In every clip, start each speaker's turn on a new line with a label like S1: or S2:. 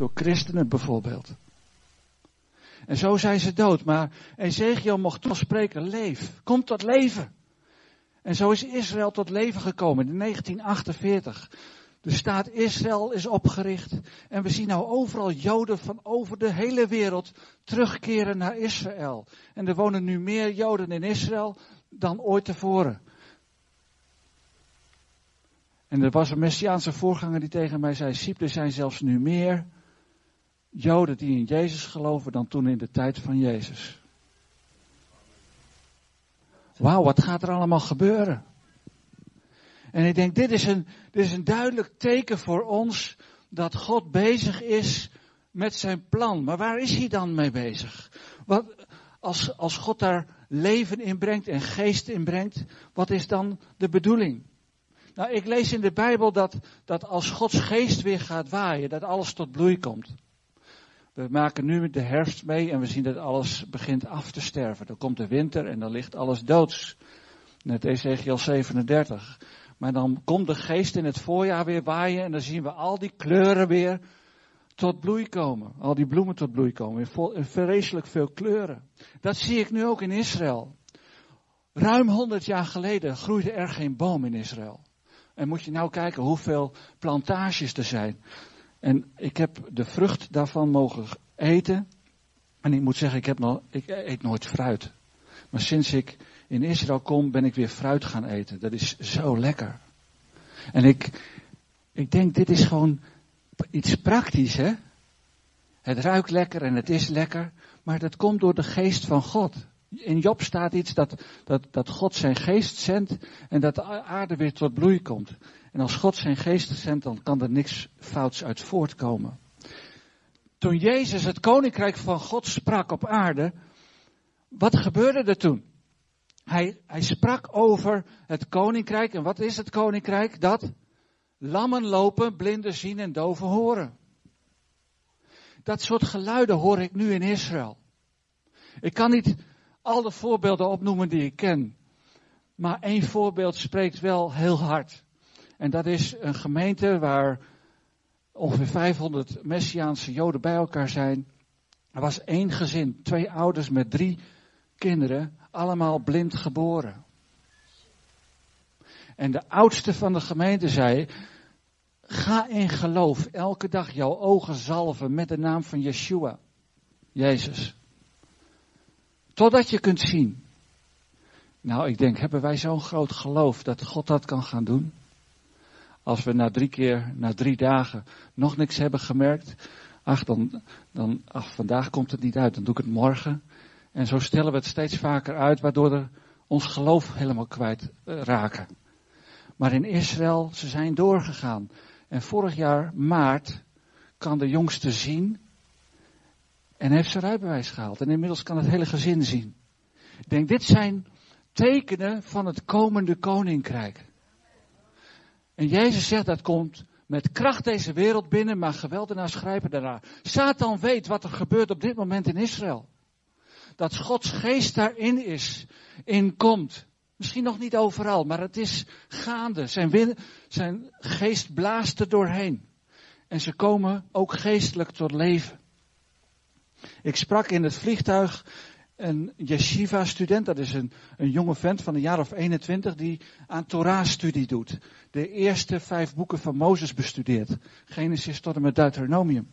S1: Door christenen bijvoorbeeld. En zo zijn ze dood. Maar Ezekiel mocht toch spreken, leef. Kom tot leven. En zo is Israël tot leven gekomen in 1948. De staat Israël is opgericht. En we zien nou overal Joden van over de hele wereld terugkeren naar Israël. En er wonen nu meer Joden in Israël dan ooit tevoren. En er was een Messiaanse voorganger die tegen mij zei: er zijn zelfs nu meer Joden die in Jezus geloven dan toen in de tijd van Jezus. Wauw, wat gaat er allemaal gebeuren? En ik denk, dit is, een, dit is een duidelijk teken voor ons dat God bezig is met zijn plan. Maar waar is hij dan mee bezig? Wat, als, als God daar leven in brengt en geest in brengt, wat is dan de bedoeling? Nou, ik lees in de Bijbel dat, dat als Gods geest weer gaat waaien, dat alles tot bloei komt. We maken nu de herfst mee en we zien dat alles begint af te sterven. Dan komt de winter en dan ligt alles doods. Net Ezekiel 37. Maar dan komt de geest in het voorjaar weer waaien en dan zien we al die kleuren weer tot bloei komen. Al die bloemen tot bloei komen. In vreselijk veel kleuren. Dat zie ik nu ook in Israël. Ruim 100 jaar geleden groeide er geen boom in Israël. En moet je nou kijken hoeveel plantages er zijn. En ik heb de vrucht daarvan mogen eten. En ik moet zeggen, ik, heb nog, ik eet nooit fruit. Maar sinds ik in Israël kom, ben ik weer fruit gaan eten. Dat is zo lekker. En ik, ik denk, dit is gewoon iets praktisch, hè? Het ruikt lekker en het is lekker, maar dat komt door de geest van God. In Job staat iets dat, dat, dat God zijn geest zendt en dat de aarde weer tot bloei komt. En als God zijn geest zendt, dan kan er niks fouts uit voortkomen. Toen Jezus het koninkrijk van God sprak op aarde, wat gebeurde er toen? Hij, hij sprak over het koninkrijk. En wat is het koninkrijk? Dat lammen lopen, blinden zien en doven horen. Dat soort geluiden hoor ik nu in Israël. Ik kan niet al de voorbeelden opnoemen die ik ken. Maar één voorbeeld spreekt wel heel hard. En dat is een gemeente waar ongeveer 500 Messiaanse Joden bij elkaar zijn. Er was één gezin, twee ouders met drie kinderen, allemaal blind geboren. En de oudste van de gemeente zei, ga in geloof elke dag jouw ogen zalven met de naam van Yeshua, Jezus. Totdat je kunt zien. Nou, ik denk, hebben wij zo'n groot geloof dat God dat kan gaan doen? Als we na drie keer, na drie dagen nog niks hebben gemerkt, ach, dan, dan, ach, vandaag komt het niet uit, dan doe ik het morgen. En zo stellen we het steeds vaker uit, waardoor we ons geloof helemaal kwijt eh, raken. Maar in Israël, ze zijn doorgegaan. En vorig jaar, maart, kan de jongste zien. En heeft zijn rijbewijs gehaald. En inmiddels kan het hele gezin zien. Ik denk, dit zijn tekenen van het komende koninkrijk. En Jezus zegt dat komt met kracht deze wereld binnen, maar geweldenaars grijpen daarna. Satan weet wat er gebeurt op dit moment in Israël dat Gods geest daarin is, in komt. Misschien nog niet overal, maar het is gaande. Zijn, zijn geest blaast er doorheen. En ze komen ook geestelijk tot leven. Ik sprak in het vliegtuig een yeshiva-student, dat is een, een jonge vent van een jaar of 21, die aan Torah-studie doet. De eerste vijf boeken van Mozes bestudeert. Genesis tot en met Deuteronomium.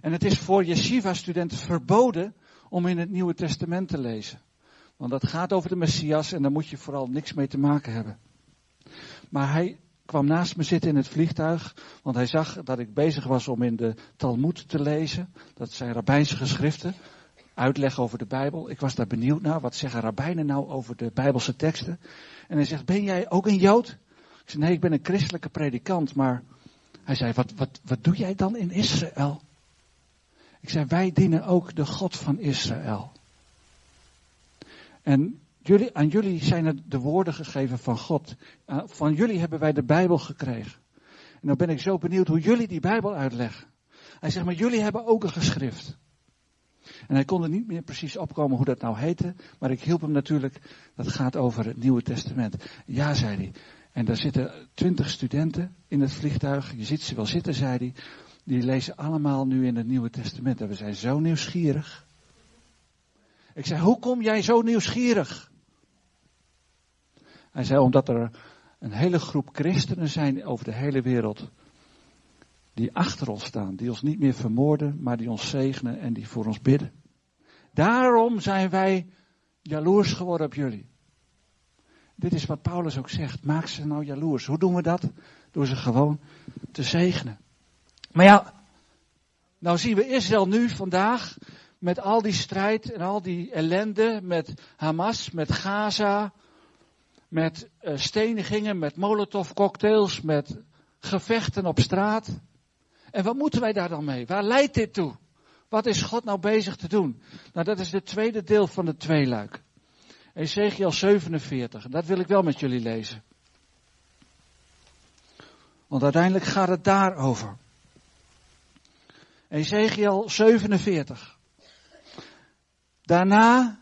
S1: En het is voor yeshiva-studenten verboden om in het Nieuwe Testament te lezen. Want dat gaat over de Messias en daar moet je vooral niks mee te maken hebben. Maar hij kwam naast me zitten in het vliegtuig, want hij zag dat ik bezig was om in de Talmud te lezen. Dat zijn rabbijnse geschriften, uitleg over de Bijbel. Ik was daar benieuwd naar, wat zeggen rabbijnen nou over de Bijbelse teksten? En hij zegt, ben jij ook een Jood? Ik zei, nee, ik ben een christelijke predikant, maar hij zei, wat, wat, wat doe jij dan in Israël? Ik zei, wij dienen ook de God van Israël. En jullie, aan jullie zijn er de woorden gegeven van God. Eh, van jullie hebben wij de Bijbel gekregen. En dan ben ik zo benieuwd hoe jullie die Bijbel uitleggen. Hij zegt, maar jullie hebben ook een geschrift. En hij kon er niet meer precies opkomen hoe dat nou heette. Maar ik hielp hem natuurlijk. Dat gaat over het Nieuwe Testament. Ja, zei hij. En daar zitten twintig studenten in het vliegtuig. Je ziet ze wel zitten, zei hij. die lezen allemaal nu in het Nieuwe Testament. En we zijn zo nieuwsgierig. Ik zei, hoe kom jij zo nieuwsgierig? Hij zei, omdat er een hele groep christenen zijn over de hele wereld. Die achter ons staan. Die ons niet meer vermoorden, maar die ons zegenen en die voor ons bidden. Daarom zijn wij jaloers geworden op jullie. Dit is wat Paulus ook zegt. Maak ze nou jaloers. Hoe doen we dat? Door ze gewoon te zegenen. Maar ja, nou zien we Israël nu vandaag met al die strijd en al die ellende met Hamas, met Gaza, met uh, stenigingen, met molotovcocktails, met gevechten op straat. En wat moeten wij daar dan mee? Waar leidt dit toe? Wat is God nou bezig te doen? Nou, dat is het tweede deel van de tweeluik. Ezekiel 47. Dat wil ik wel met jullie lezen. Want uiteindelijk gaat het daarover. Ezekiel 47. Daarna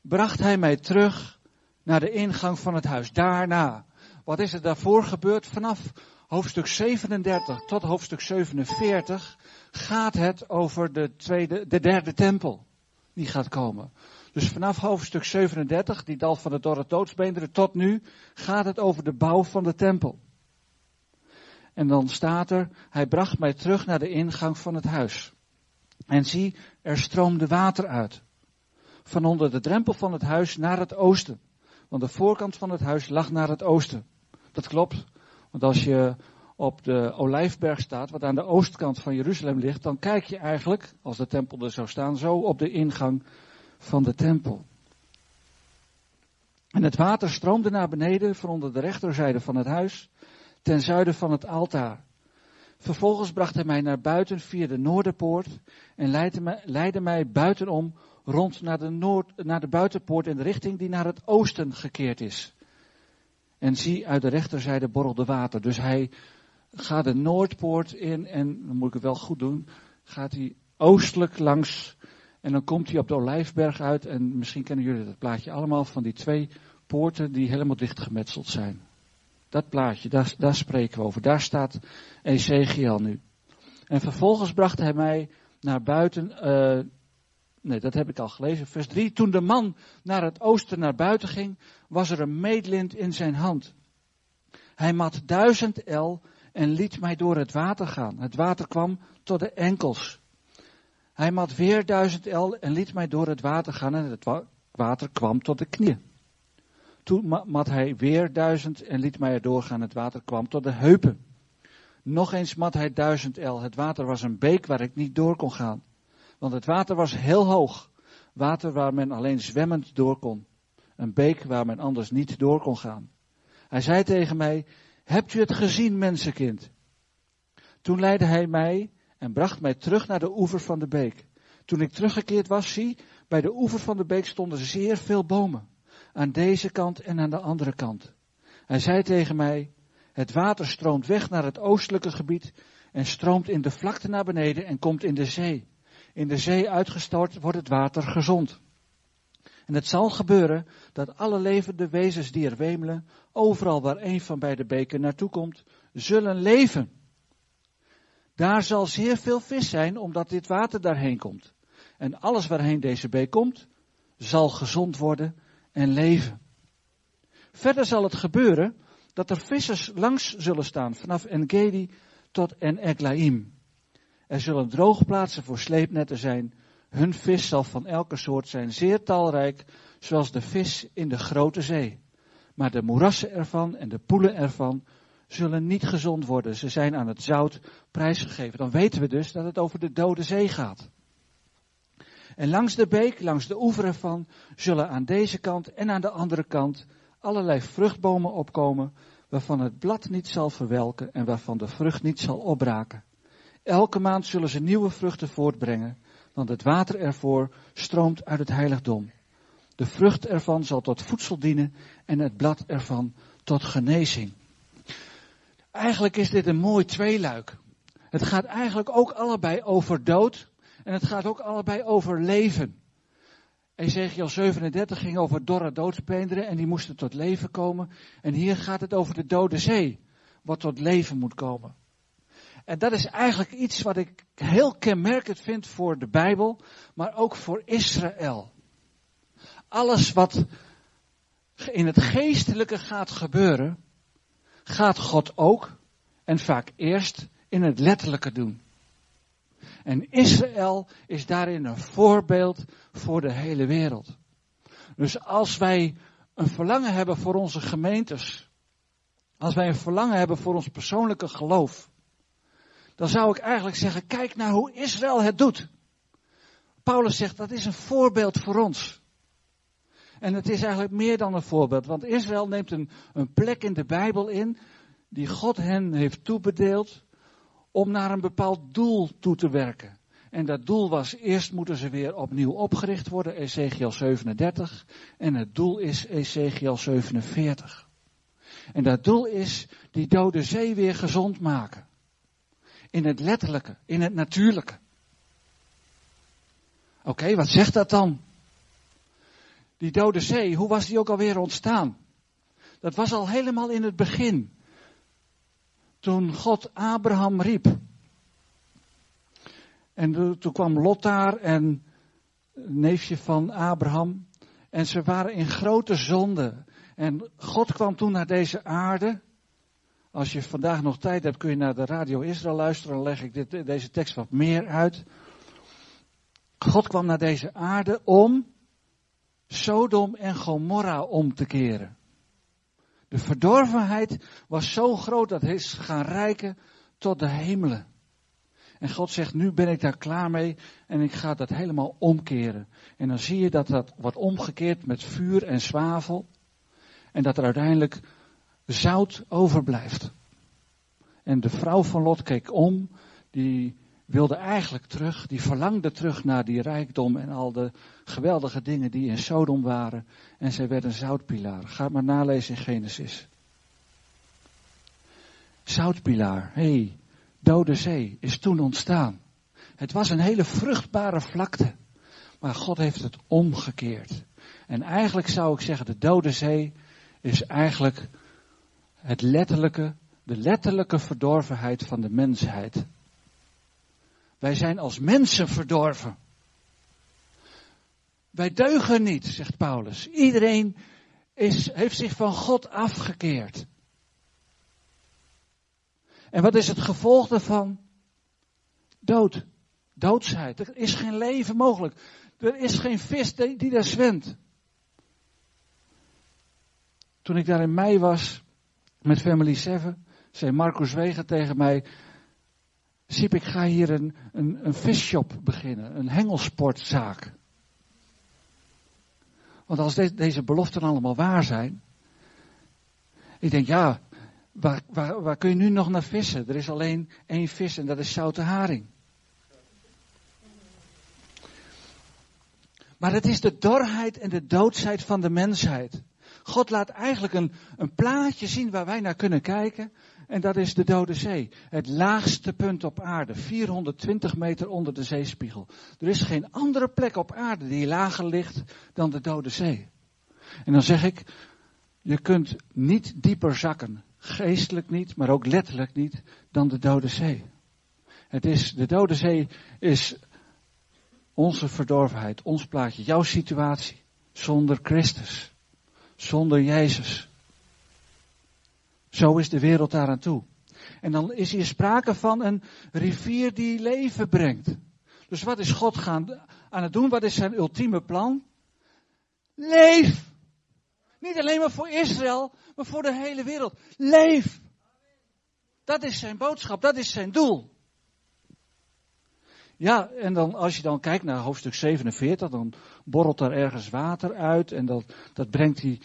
S1: bracht hij mij terug naar de ingang van het huis. Daarna. Wat is er daarvoor gebeurd? Vanaf hoofdstuk 37 tot hoofdstuk 47 gaat het over de, tweede, de derde tempel. Die gaat komen. Dus vanaf hoofdstuk 37, die dal van de dorre doodsbeenderen, tot nu gaat het over de bouw van de tempel. En dan staat er, hij bracht mij terug naar de ingang van het huis. En zie, er stroomde water uit. Van onder de drempel van het huis naar het oosten. Want de voorkant van het huis lag naar het oosten. Dat klopt. Want als je op de Olijfberg staat, wat aan de oostkant van Jeruzalem ligt, dan kijk je eigenlijk, als de tempel er zou staan, zo op de ingang van de tempel. En het water stroomde naar beneden van onder de rechterzijde van het huis, ten zuiden van het altaar. Vervolgens bracht hij mij naar buiten via de noorderpoort en leidde mij, leidde mij buitenom rond naar de, noord, naar de buitenpoort in de richting die naar het oosten gekeerd is. En zie, uit de rechterzijde borrelde water. Dus hij gaat de noordpoort in en, dan moet ik het wel goed doen, gaat hij oostelijk langs en dan komt hij op de Olijfberg uit en misschien kennen jullie dat plaatje allemaal van die twee poorten die helemaal dichtgemetseld zijn. Dat plaatje, daar, daar spreken we over. Daar staat Ezekiel nu. En vervolgens bracht hij mij naar buiten, uh, nee dat heb ik al gelezen, vers 3. Toen de man naar het oosten naar buiten ging, was er een meetlint in zijn hand. Hij mat duizend el en liet mij door het water gaan. Het water kwam tot de enkels. Hij mat weer duizend el en liet mij door het water gaan en het water kwam tot de knieën. Toen mat hij weer duizend en liet mij erdoor gaan. Het water kwam tot de heupen. Nog eens mat hij duizend el. Het water was een beek waar ik niet door kon gaan. Want het water was heel hoog. Water waar men alleen zwemmend door kon. Een beek waar men anders niet door kon gaan. Hij zei tegen mij, hebt u het gezien, mensenkind? Toen leidde hij mij en bracht mij terug naar de oever van de beek. Toen ik teruggekeerd was, zie, bij de oever van de beek stonden zeer veel bomen. Aan deze kant en aan de andere kant. Hij zei tegen mij, het water stroomt weg naar het oostelijke gebied en stroomt in de vlakte naar beneden en komt in de zee. In de zee uitgestort wordt het water gezond. En het zal gebeuren dat alle levende wezens die er wemelen, overal waar een van beide beken naartoe komt, zullen leven. Daar zal zeer veel vis zijn, omdat dit water daarheen komt. En alles waarheen deze beek komt, zal gezond worden en leven. Verder zal het gebeuren dat er vissers langs zullen staan vanaf Engedi tot En Eglaim. Er zullen droogplaatsen voor sleepnetten zijn. Hun vis zal van elke soort zijn zeer talrijk, zoals de vis in de grote zee. Maar de moerassen ervan en de poelen ervan zullen niet gezond worden. Ze zijn aan het zout prijsgegeven. Dan weten we dus dat het over de dode zee gaat. En langs de beek, langs de oever ervan, zullen aan deze kant en aan de andere kant allerlei vruchtbomen opkomen, waarvan het blad niet zal verwelken en waarvan de vrucht niet zal opbraken. Elke maand zullen ze nieuwe vruchten voortbrengen, want het water ervoor stroomt uit het heiligdom. De vrucht ervan zal tot voedsel dienen en het blad ervan tot genezing. Eigenlijk is dit een mooi tweeluik. Het gaat eigenlijk ook allebei over dood en het gaat ook allebei over leven. Ezekiel 37 ging over dorre doodsbeenderen en die moesten tot leven komen. En hier gaat het over de dode zee, wat tot leven moet komen. En dat is eigenlijk iets wat ik heel kenmerkend vind voor de Bijbel, maar ook voor Israël. Alles wat in het geestelijke gaat gebeuren, gaat God ook en vaak eerst in het letterlijke doen. En Israël is daarin een voorbeeld voor de hele wereld. Dus als wij een verlangen hebben voor onze gemeentes, als wij een verlangen hebben voor ons persoonlijke geloof, dan zou ik eigenlijk zeggen, kijk naar hoe Israël het doet. Paulus zegt, dat is een voorbeeld voor ons. En het is eigenlijk meer dan een voorbeeld, want Israël neemt een, een plek in de Bijbel in die God hen heeft toebedeeld om naar een bepaald doel toe te werken. En dat doel was, eerst moeten ze weer opnieuw opgericht worden, Ezekiel 37. En het doel is Ezekiel 47. En dat doel is die dode zee weer gezond maken. In het letterlijke, in het natuurlijke. Oké, wat zegt dat dan? Die dode zee, hoe was die ook alweer ontstaan? Dat was al helemaal in het begin. Toen God Abraham riep. En toen kwam Lot daar en neefje van Abraham. En ze waren in grote zonde. En God kwam toen naar deze aarde. Als je vandaag nog tijd hebt, kun je naar de Radio Israël luisteren. Dan leg ik dit, deze tekst wat meer uit. God kwam naar deze aarde om Sodom en Gomorra om te keren. De verdorvenheid was zo groot dat het is gaan rijken tot de hemelen. En God zegt, nu ben ik daar klaar mee en ik ga dat helemaal omkeren. En dan zie je dat dat wordt omgekeerd met vuur en zwavel. En dat er uiteindelijk zout overblijft. En de vrouw van Lot keek om, die wilde eigenlijk terug, die verlangde terug naar die rijkdom en al de geweldige dingen die in Sodom waren. En zij werd een zoutpilaar. Ga maar nalezen in Genesis. Zoutpilaar, hé, hey, Dode Zee is toen ontstaan. Het was een hele vruchtbare vlakte. Maar God heeft het omgekeerd. En eigenlijk zou ik zeggen, de Dode Zee is eigenlijk het letterlijke, de letterlijke verdorvenheid van de mensheid. Wij zijn als mensen verdorven. Wij deugen niet, zegt Paulus. Iedereen is, heeft zich van God afgekeerd. En wat is het gevolg daarvan? Dood. Doodsheid. Er is geen leven mogelijk. Er is geen vis die, die daar zwemt. Toen ik daar in mei was met Family 7, zei Marcus Wegen tegen mij: Siep, ik ga hier een, een, een visshop beginnen, een hengelsportzaak. Want als deze beloften allemaal waar zijn, ik denk ja, Waar, waar, waar kun je nu nog naar vissen? Er is alleen één vis en dat is zoute haring. Maar het is de dorheid en de doodsheid van de mensheid. God laat eigenlijk een, een plaatje zien waar wij naar kunnen kijken. En dat is de Dode Zee. Het laagste punt op aarde. 420 meter onder de zeespiegel. Er is geen andere plek op aarde die lager ligt dan de Dode Zee. En dan zeg ik, je kunt niet dieper zakken geestelijk niet, maar ook letterlijk niet, dan de Dode Zee. Het is, de Dode Zee is onze verdorvenheid, ons plaatje, jouw situatie, zonder Christus, zonder Jezus. Zo is de wereld daaraan toe. En dan is hier sprake van een rivier die leven brengt. Dus wat is God gaan, aan het doen? Wat is zijn ultieme plan? Leef! Niet alleen maar voor Israël, maar voor de hele wereld. Leef! Dat is zijn boodschap, dat is zijn doel. Ja, en dan als je dan kijkt naar hoofdstuk 47, dan borrelt er ergens water uit en dat, dat brengt die,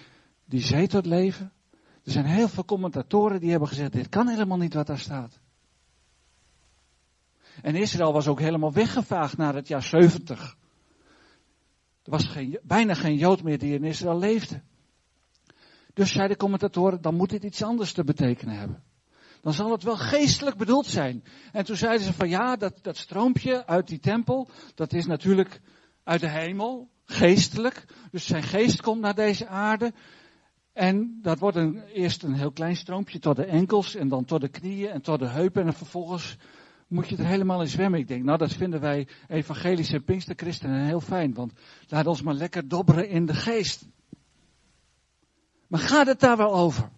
S1: die zee tot leven. Er zijn heel veel commentatoren die hebben gezegd, dit kan helemaal niet wat daar staat. En Israël was ook helemaal weggevaagd naar het jaar 70. Er was geen, bijna geen Jood meer die in Israël leefde. Dus zeiden de commentatoren, dan moet dit iets anders te betekenen hebben. Dan zal het wel geestelijk bedoeld zijn. En toen zeiden ze van ja, dat, dat stroompje uit die tempel, dat is natuurlijk uit de hemel, geestelijk. Dus zijn geest komt naar deze aarde. En dat wordt een, eerst een heel klein stroompje tot de enkels en dan tot de knieën en tot de heupen. En vervolgens moet je er helemaal in zwemmen. Ik denk, nou dat vinden wij evangelische Pinksterchristenen heel fijn. Want laat ons maar lekker dobberen in de geest. Maar gaat het daar wel over?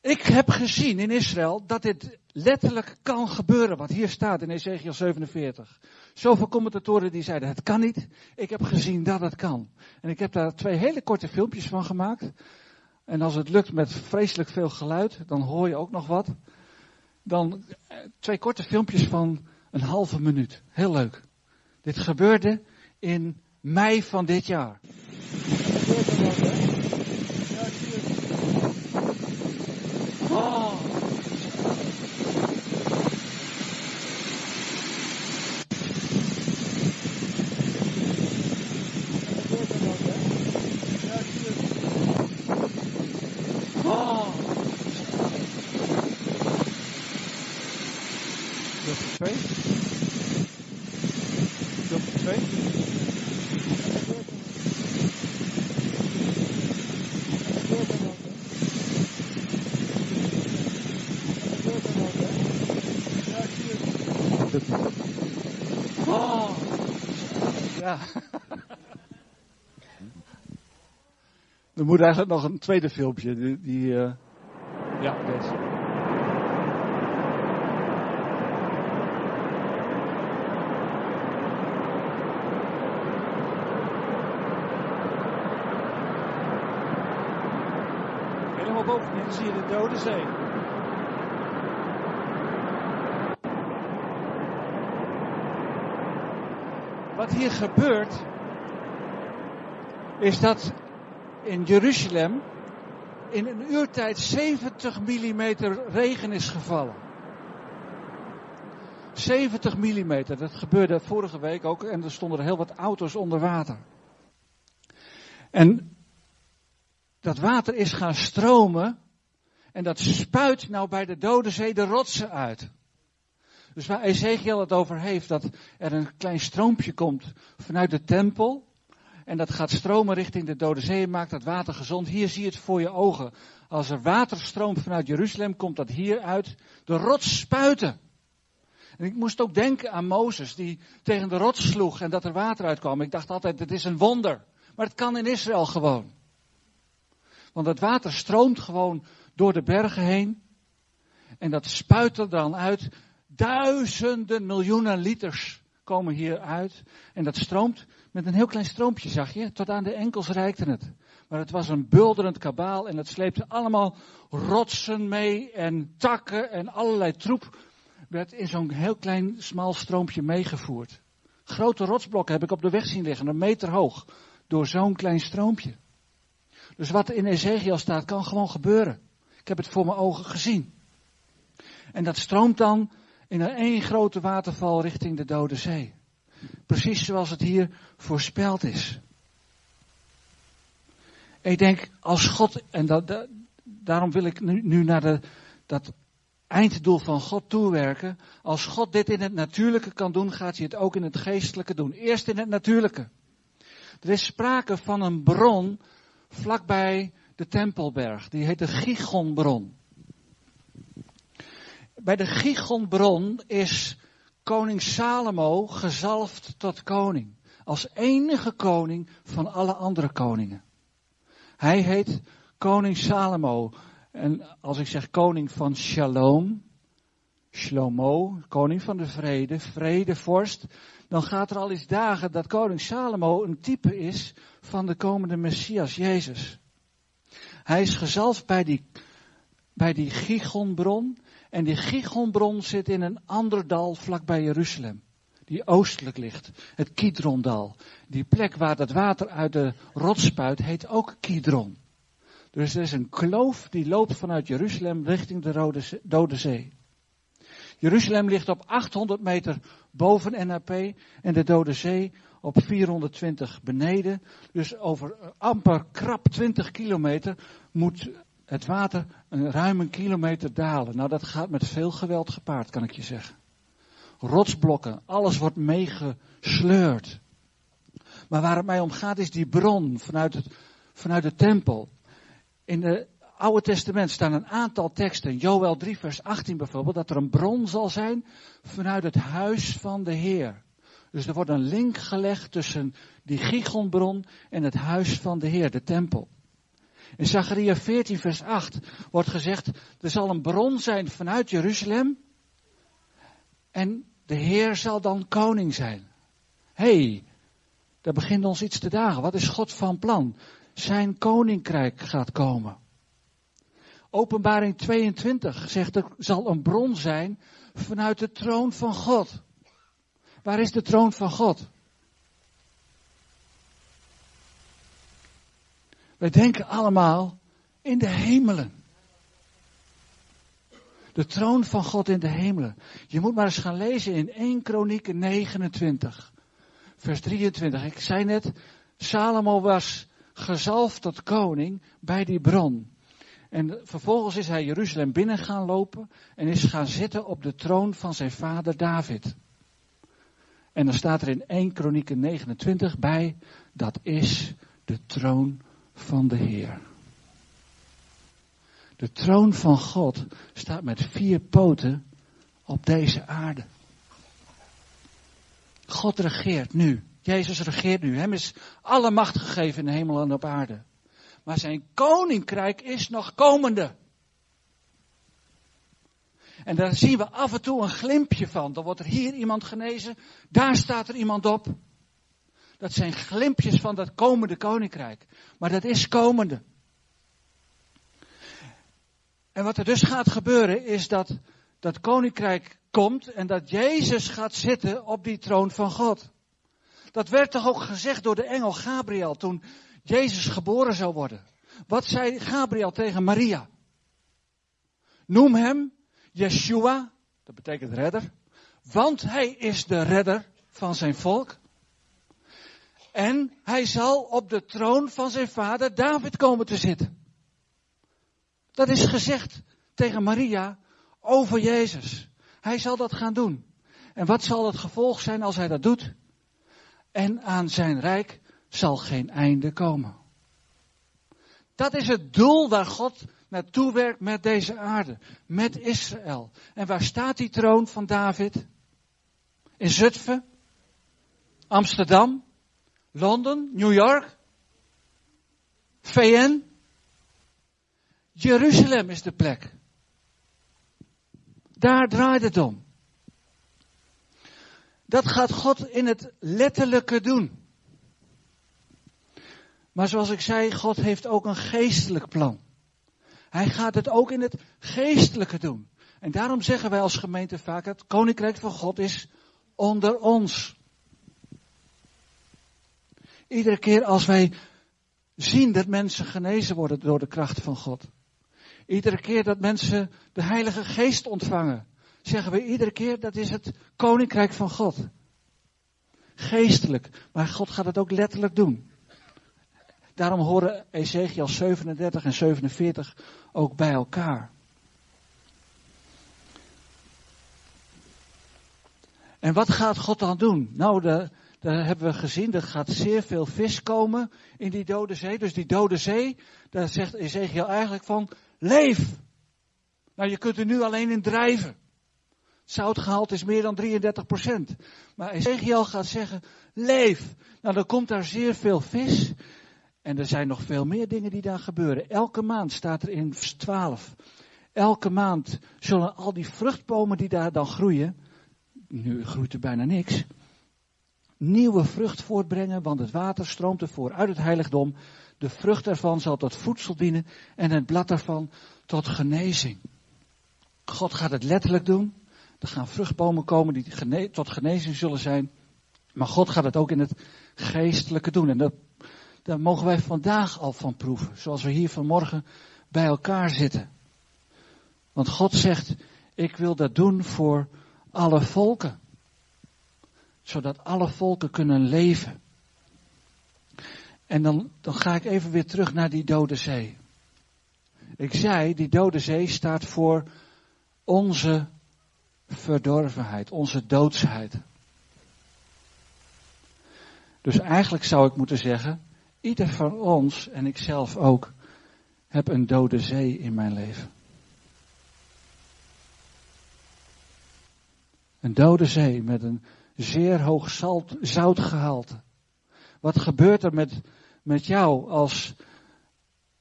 S1: Ik heb gezien in Israël dat dit letterlijk kan gebeuren, wat hier staat in Ezekiel 47. Zoveel commentatoren die zeiden, het kan niet. Ik heb gezien dat het kan. En ik heb daar twee hele korte filmpjes van gemaakt. En als het lukt met vreselijk veel geluid, dan hoor je ook nog wat. Dan eh, twee korte filmpjes van een halve minuut. Heel leuk. Dit gebeurde in mei van dit jaar. Er moet eigenlijk nog een tweede filmpje. Die, die uh... ja, deze. Helemaal bovenin zie je de Dode Zee. Wat hier gebeurt, is dat in Jeruzalem in een uurtijd 70 mm regen is gevallen. 70 mm, dat gebeurde vorige week ook en er stonden heel wat auto's onder water. En dat water is gaan stromen en dat spuit nou bij de Dode Zee de rotsen uit. Dus waar Ezekiel het over heeft, dat er een klein stroompje komt vanuit de tempel. En dat gaat stromen richting de Dode Zee en maakt dat water gezond. Hier zie je het voor je ogen. Als er water stroomt vanuit Jeruzalem, komt dat hier uit de rots spuiten. En ik moest ook denken aan Mozes, die tegen de rots sloeg en dat er water uitkwam. Ik dacht altijd, het is een wonder. Maar het kan in Israël gewoon. Want het water stroomt gewoon door de bergen heen. En dat spuit er dan uit Duizenden miljoenen liters komen hier uit. En dat stroomt met een heel klein stroompje, zag je. Tot aan de enkels reikte het. Maar het was een bulderend kabaal en het sleepte allemaal rotsen mee en takken en allerlei troep. Werd in zo'n heel klein smal stroompje meegevoerd. Grote rotsblokken heb ik op de weg zien liggen, een meter hoog. Door zo'n klein stroompje. Dus wat in Ezekiel staat, kan gewoon gebeuren. Ik heb het voor mijn ogen gezien. En dat stroomt dan in één grote waterval richting de Dode Zee. Precies zoals het hier voorspeld is. Ik denk, als God, en dat, daarom wil ik nu, nu naar de, dat einddoel van God toewerken. Als God dit in het natuurlijke kan doen, gaat hij het ook in het geestelijke doen. Eerst in het natuurlijke. Er is sprake van een bron vlakbij de Tempelberg. Die heet de Gigonbron. Bij de Gigonbron is koning Salomo gezalfd tot koning. Als enige koning van alle andere koningen. Hij heet koning Salomo. En als ik zeg koning van Shalom, Shlomo, koning van de vrede, vredevorst, dan gaat er al eens dagen dat koning Salomo een type is van de komende Messias, Jezus. Hij is gezalfd bij die, bij die Gigonbron en die Gigonbron zit in een ander dal vlakbij Jeruzalem. Die oostelijk ligt. Het Kidrondal. Die plek waar dat water uit de rots spuit heet ook Kidron. Dus er is een kloof die loopt vanuit Jeruzalem richting de Rode Dode Zee. Jeruzalem ligt op 800 meter boven NAP en de Dode Zee op 420 beneden. Dus over amper krap 20 kilometer moet het water een ruim kilometer dalen. Nou, dat gaat met veel geweld gepaard, kan ik je zeggen. Rotsblokken, alles wordt meegesleurd. Maar waar het mij om gaat is die bron vanuit, het, vanuit de tempel. In het Oude Testament staan een aantal teksten, Joel 3 vers 18 bijvoorbeeld, dat er een bron zal zijn vanuit het huis van de Heer. Dus er wordt een link gelegd tussen die Gigonbron en het huis van de Heer, de tempel. In Zachariah 14 vers 8 wordt gezegd, er zal een bron zijn vanuit Jeruzalem en de Heer zal dan koning zijn. hey, daar begint ons iets te dagen. Wat is God van plan? Zijn koninkrijk gaat komen. Openbaring 22 zegt er zal een bron zijn vanuit de troon van God. Waar is de troon van God? Wij denken allemaal in de hemelen. De troon van God in de hemelen. Je moet maar eens gaan lezen in 1 Kronieken 29, vers 23. Ik zei net, Salomo was gezalfd tot koning bij die bron. En vervolgens is hij Jeruzalem binnen gaan lopen en is gaan zitten op de troon van zijn vader David. En dan staat er in 1 Kronieken 29 bij, dat is de troon van de Heer. De troon van God staat met vier poten op deze aarde. God regeert nu. Jezus regeert nu. Hem is alle macht gegeven in de hemel en op aarde. Maar zijn koninkrijk is nog komende. En daar zien we af en toe een glimpje van. Dan wordt er hier iemand genezen, daar staat er iemand op. Dat zijn glimpjes van dat komende koninkrijk. Maar dat is komende. En wat er dus gaat gebeuren is dat dat koninkrijk komt en dat Jezus gaat zitten op die troon van God. Dat werd toch ook gezegd door de engel Gabriel toen Jezus geboren zou worden. Wat zei Gabriel tegen Maria? Noem hem Yeshua, dat betekent redder, want hij is de redder van zijn volk. En hij zal op de troon van zijn vader David komen te zitten. Dat is gezegd tegen Maria over Jezus. Hij zal dat gaan doen. En wat zal het gevolg zijn als hij dat doet? En aan zijn rijk zal geen einde komen. Dat is het doel waar God naartoe werkt met deze aarde, met Israël. En waar staat die troon van David? In Zutphen? Amsterdam? Londen? New York? VN? Jeruzalem is de plek. Daar draait het om. Dat gaat God in het letterlijke doen. Maar zoals ik zei, God heeft ook een geestelijk plan. Hij gaat het ook in het geestelijke doen. En daarom zeggen wij als gemeente vaak, het koninkrijk van God is onder ons. Iedere keer als wij zien dat mensen genezen worden door de kracht van God. Iedere keer dat mensen de Heilige Geest ontvangen, zeggen we iedere keer dat is het koninkrijk van God. Geestelijk, maar God gaat het ook letterlijk doen. Daarom horen Ezekiel 37 en 47 ook bij elkaar. En wat gaat God dan doen? Nou, de, daar hebben we gezien, er gaat zeer veel vis komen in die dode zee. Dus die dode zee, daar zegt Ezekiel eigenlijk van, leef! Nou, je kunt er nu alleen in drijven. Zoutgehalte is meer dan 33 procent. Maar Ezekiel gaat zeggen, leef! Nou, dan komt daar zeer veel vis. En er zijn nog veel meer dingen die daar gebeuren. Elke maand staat er in vers 12. Elke maand zullen al die vruchtbomen die daar dan groeien. Nu groeit er bijna niks. Nieuwe vrucht voortbrengen, want het water stroomt ervoor uit het heiligdom. De vrucht ervan zal tot voedsel dienen en het blad ervan tot genezing. God gaat het letterlijk doen. Er gaan vruchtbomen komen die tot genezing zullen zijn. Maar God gaat het ook in het geestelijke doen. En dat daar mogen wij vandaag al van proeven. Zoals we hier vanmorgen bij elkaar zitten. Want God zegt, ik wil dat doen voor alle volken. Zodat alle volken kunnen leven. En dan, dan ga ik even weer terug naar die dode zee. Ik zei, die dode zee staat voor onze verdorvenheid, onze doodsheid. Dus eigenlijk zou ik moeten zeggen, ieder van ons en ik zelf ook, heb een dode zee in mijn leven. Een dode zee met een zeer hoog zout, zoutgehalte. Wat gebeurt er met, met jou als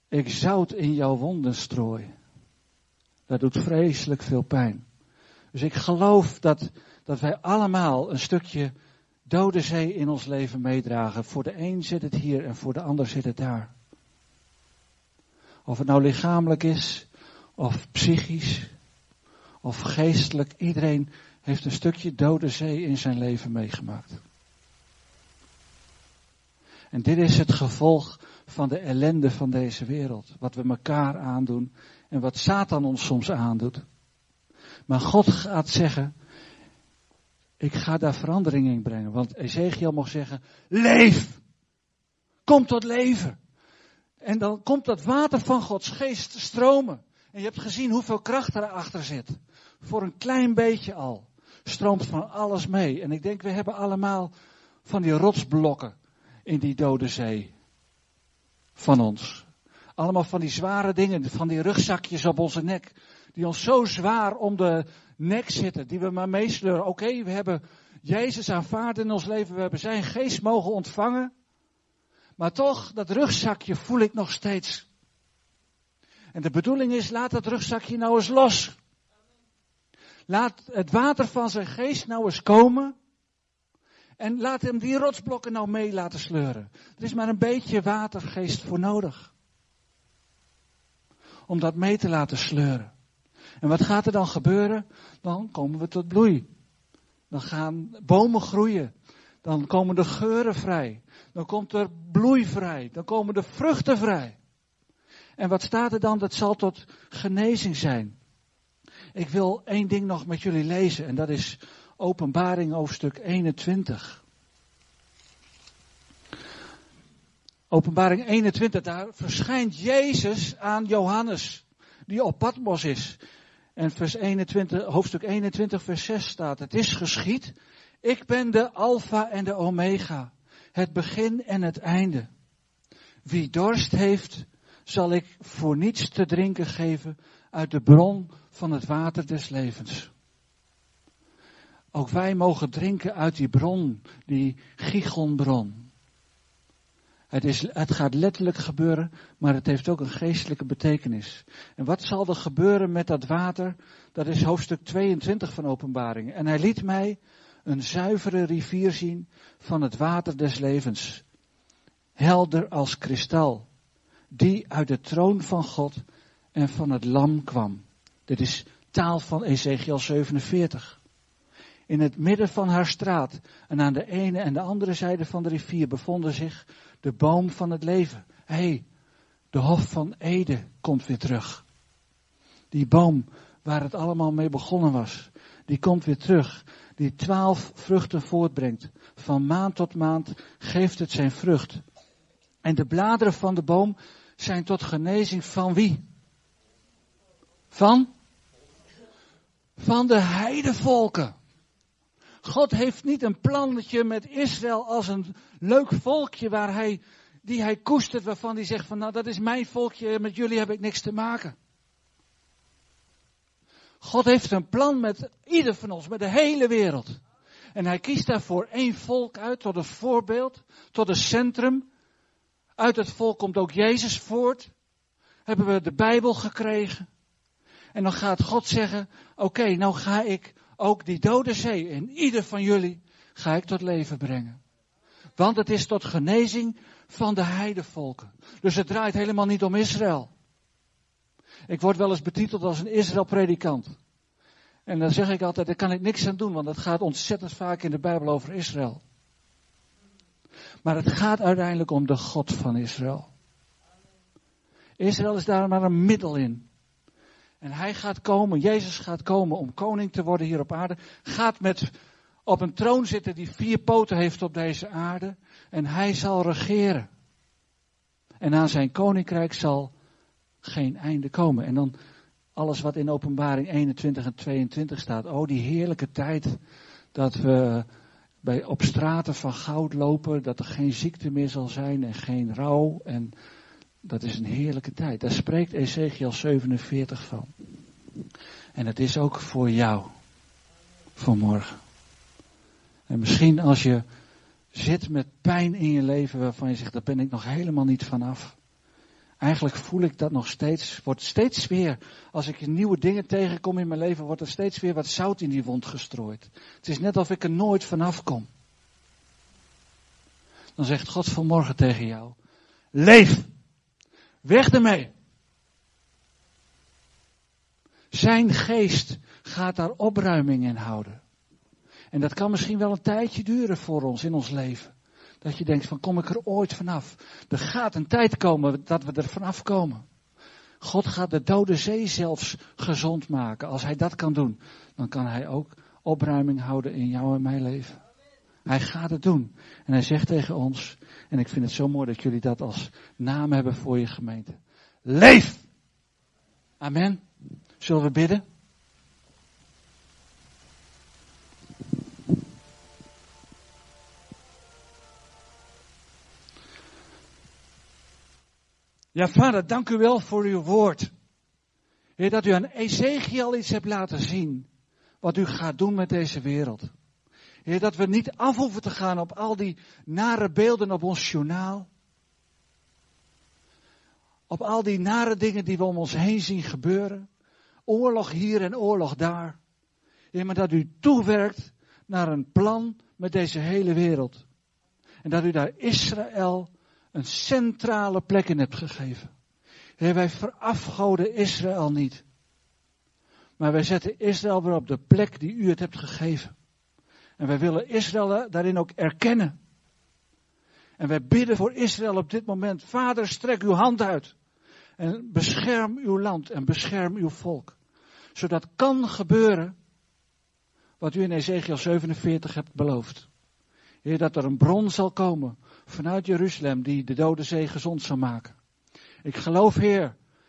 S1: ik zout in jouw wonden strooi? Dat doet vreselijk veel pijn. Dus ik geloof dat, dat wij allemaal een stukje dode zee in ons leven meedragen. Voor de een zit het hier en voor de ander zit het daar. Of het nou lichamelijk is, of psychisch, of geestelijk. Iedereen heeft een stukje dode zee in zijn leven meegemaakt. En dit is het gevolg van de ellende van deze wereld. Wat we elkaar aandoen en wat Satan ons soms aandoet. Maar God gaat zeggen, ik ga daar verandering in brengen. Want Ezekiel mocht zeggen, leef! Kom tot leven! En dan komt dat water van Gods geest stromen. En je hebt gezien hoeveel kracht erachter zit. Voor een klein beetje al. Stroomt van alles mee. En ik denk, we hebben allemaal van die rotsblokken in die dode zee. Van ons. Allemaal van die zware dingen, van die rugzakjes op onze nek. Die ons zo zwaar om de nek zitten, die we maar meesleuren. Oké, we hebben Jezus aanvaard in ons leven, we hebben zijn geest mogen ontvangen. Maar toch, dat rugzakje voel ik nog steeds. En de bedoeling is, laat dat rugzakje nou eens los. Laat het water van zijn geest nou eens komen. En laat hem die rotsblokken nou mee laten sleuren. Er is maar een beetje watergeest voor nodig. Om dat mee te laten sleuren. En wat gaat er dan gebeuren? Dan komen we tot bloei. Dan gaan bomen groeien. Dan komen de geuren vrij. Dan komt er bloei vrij. Dan komen de vruchten vrij. En wat staat er dan? Dat zal tot genezing zijn. Ik wil één ding nog met jullie lezen en dat is Openbaring hoofdstuk 21. Openbaring 21, daar verschijnt Jezus aan Johannes, die op Patmos is. En vers 21, hoofdstuk 21, vers 6 staat, het is geschied, ik ben de Alpha en de Omega, het begin en het einde. Wie dorst heeft, zal ik voor niets te drinken geven uit de bron van het water des levens. Ook wij mogen drinken uit die bron, die Gigonbron. Het, is, het gaat letterlijk gebeuren, maar het heeft ook een geestelijke betekenis. En wat zal er gebeuren met dat water? Dat is hoofdstuk 22 van Openbaring. En hij liet mij een zuivere rivier zien van het water des levens. Helder als kristal. Die uit de troon van God en van het lam kwam. Dit is taal van Ezekiel 47. In het midden van haar straat en aan de ene en de andere zijde van de rivier bevonden zich de boom van het leven. Hé, hey, de Hof van Ede komt weer terug. Die boom waar het allemaal mee begonnen was, die komt weer terug. Die twaalf vruchten voortbrengt. Van maand tot maand geeft het zijn vrucht. En de bladeren van de boom zijn tot genezing van wie? Van? Van de heidevolken. God heeft niet een plannetje met Israël als een leuk volkje waar hij, die hij koestert, waarvan hij zegt van nou dat is mijn volkje, met jullie heb ik niks te maken. God heeft een plan met ieder van ons, met de hele wereld. En hij kiest daarvoor één volk uit tot een voorbeeld, tot een centrum. Uit het volk komt ook Jezus voort. Hebben we de Bijbel gekregen. En dan gaat God zeggen, oké, nou ga ik ook die dode zee in ieder van jullie ga ik tot leven brengen. Want het is tot genezing van de heidevolken. Dus het draait helemaal niet om Israël. Ik word wel eens betiteld als een Israël-predikant. En dan zeg ik altijd, daar kan ik niks aan doen, want het gaat ontzettend vaak in de Bijbel over Israël. Maar het gaat uiteindelijk om de God van Israël. Israël is daar maar een middel in. En hij gaat komen, Jezus gaat komen om koning te worden hier op aarde. Gaat met, op een troon zitten die vier poten heeft op deze aarde. En hij zal regeren. En aan zijn koninkrijk zal geen einde komen. En dan alles wat in openbaring 21 en 22 staat. Oh, die heerlijke tijd dat we bij, op straten van goud lopen, dat er geen ziekte meer zal zijn en geen rouw. En dat is een heerlijke tijd. Daar spreekt Ezekiel 47 van. En het is ook voor jou, voor morgen. En misschien als je zit met pijn in je leven waarvan je zegt, daar ben ik nog helemaal niet vanaf. Eigenlijk voel ik dat nog steeds, wordt steeds weer, als ik nieuwe dingen tegenkom in mijn leven, wordt er steeds weer wat zout in die wond gestrooid. Het is net of ik er nooit vanaf kom. Dan zegt God vanmorgen tegen jou, leef, weg ermee. Zijn geest gaat daar opruiming in houden. En dat kan misschien wel een tijdje duren voor ons in ons leven. Dat je denkt van kom ik er ooit vanaf. Er gaat een tijd komen dat we er vanaf komen. God gaat de dode zee zelfs gezond maken. Als hij dat kan doen, dan kan hij ook opruiming houden in jou en mijn leven. Hij gaat het doen. En hij zegt tegen ons, en ik vind het zo mooi dat jullie dat als naam hebben voor je gemeente. Leef! Amen. Zullen we bidden? Ja, vader, dank u wel voor uw woord. Heer, dat u aan Ezekiel iets hebt laten zien. Wat u gaat doen met deze wereld. Heer, dat we niet af hoeven te gaan op al die nare beelden op ons journaal. Op al die nare dingen die we om ons heen zien gebeuren. Oorlog hier en oorlog daar. Heer, maar dat u toewerkt naar een plan met deze hele wereld. En dat u daar Israël een centrale plek in hebt gegeven. Heer, wij verafgoden Israël niet. Maar wij zetten Israël weer op de plek die u het hebt gegeven. En wij willen Israël daarin ook erkennen. En wij bidden voor Israël op dit moment. Vader, strek uw hand uit. En bescherm uw land en bescherm uw volk. Zodat kan gebeuren wat u in Ezekiel 47 hebt beloofd. Heer, dat er een bron zal komen vanuit Jeruzalem die de Dode Zee gezond zal maken. Ik geloof, Heer,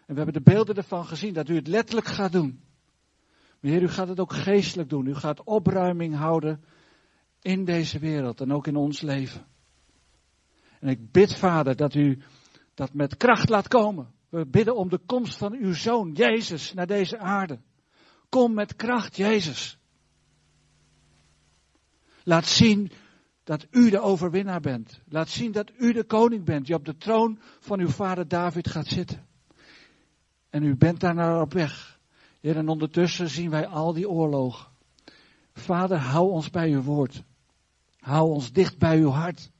S1: en we hebben de beelden ervan gezien, dat u het letterlijk gaat doen. Maar Heer, u gaat het ook geestelijk doen. U gaat opruiming houden in deze wereld en ook in ons leven. En ik bid, Vader, dat u dat met kracht laat komen. We bidden om de komst van uw Zoon, Jezus, naar deze aarde. Kom met kracht, Jezus. Laat zien dat u de overwinnaar bent. Laat zien dat u de koning bent, die op de troon van uw vader David gaat zitten. En u bent daar naar op weg. Heer, en ondertussen zien wij al die oorlogen. Vader, hou ons bij uw woord. Hou ons dicht bij uw hart.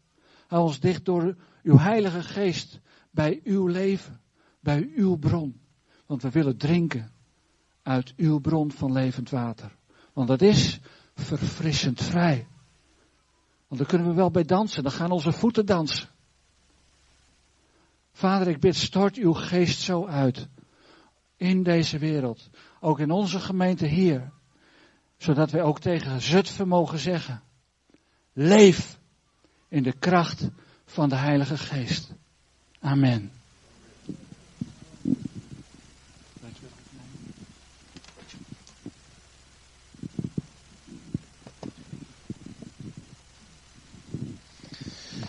S1: Hou ons dicht door uw heilige geest bij uw leven, bij uw bron. Want we willen drinken uit uw bron van levend water. Want dat is verfrissend vrij. Want dan kunnen we wel bij dansen, dan gaan onze voeten dansen. Vader, ik bid, stort uw geest zo uit. In deze wereld. Ook in onze gemeente hier. Zodat wij ook tegen Zutphen mogen zeggen. Leef in de kracht van de Heilige Geest. Amen.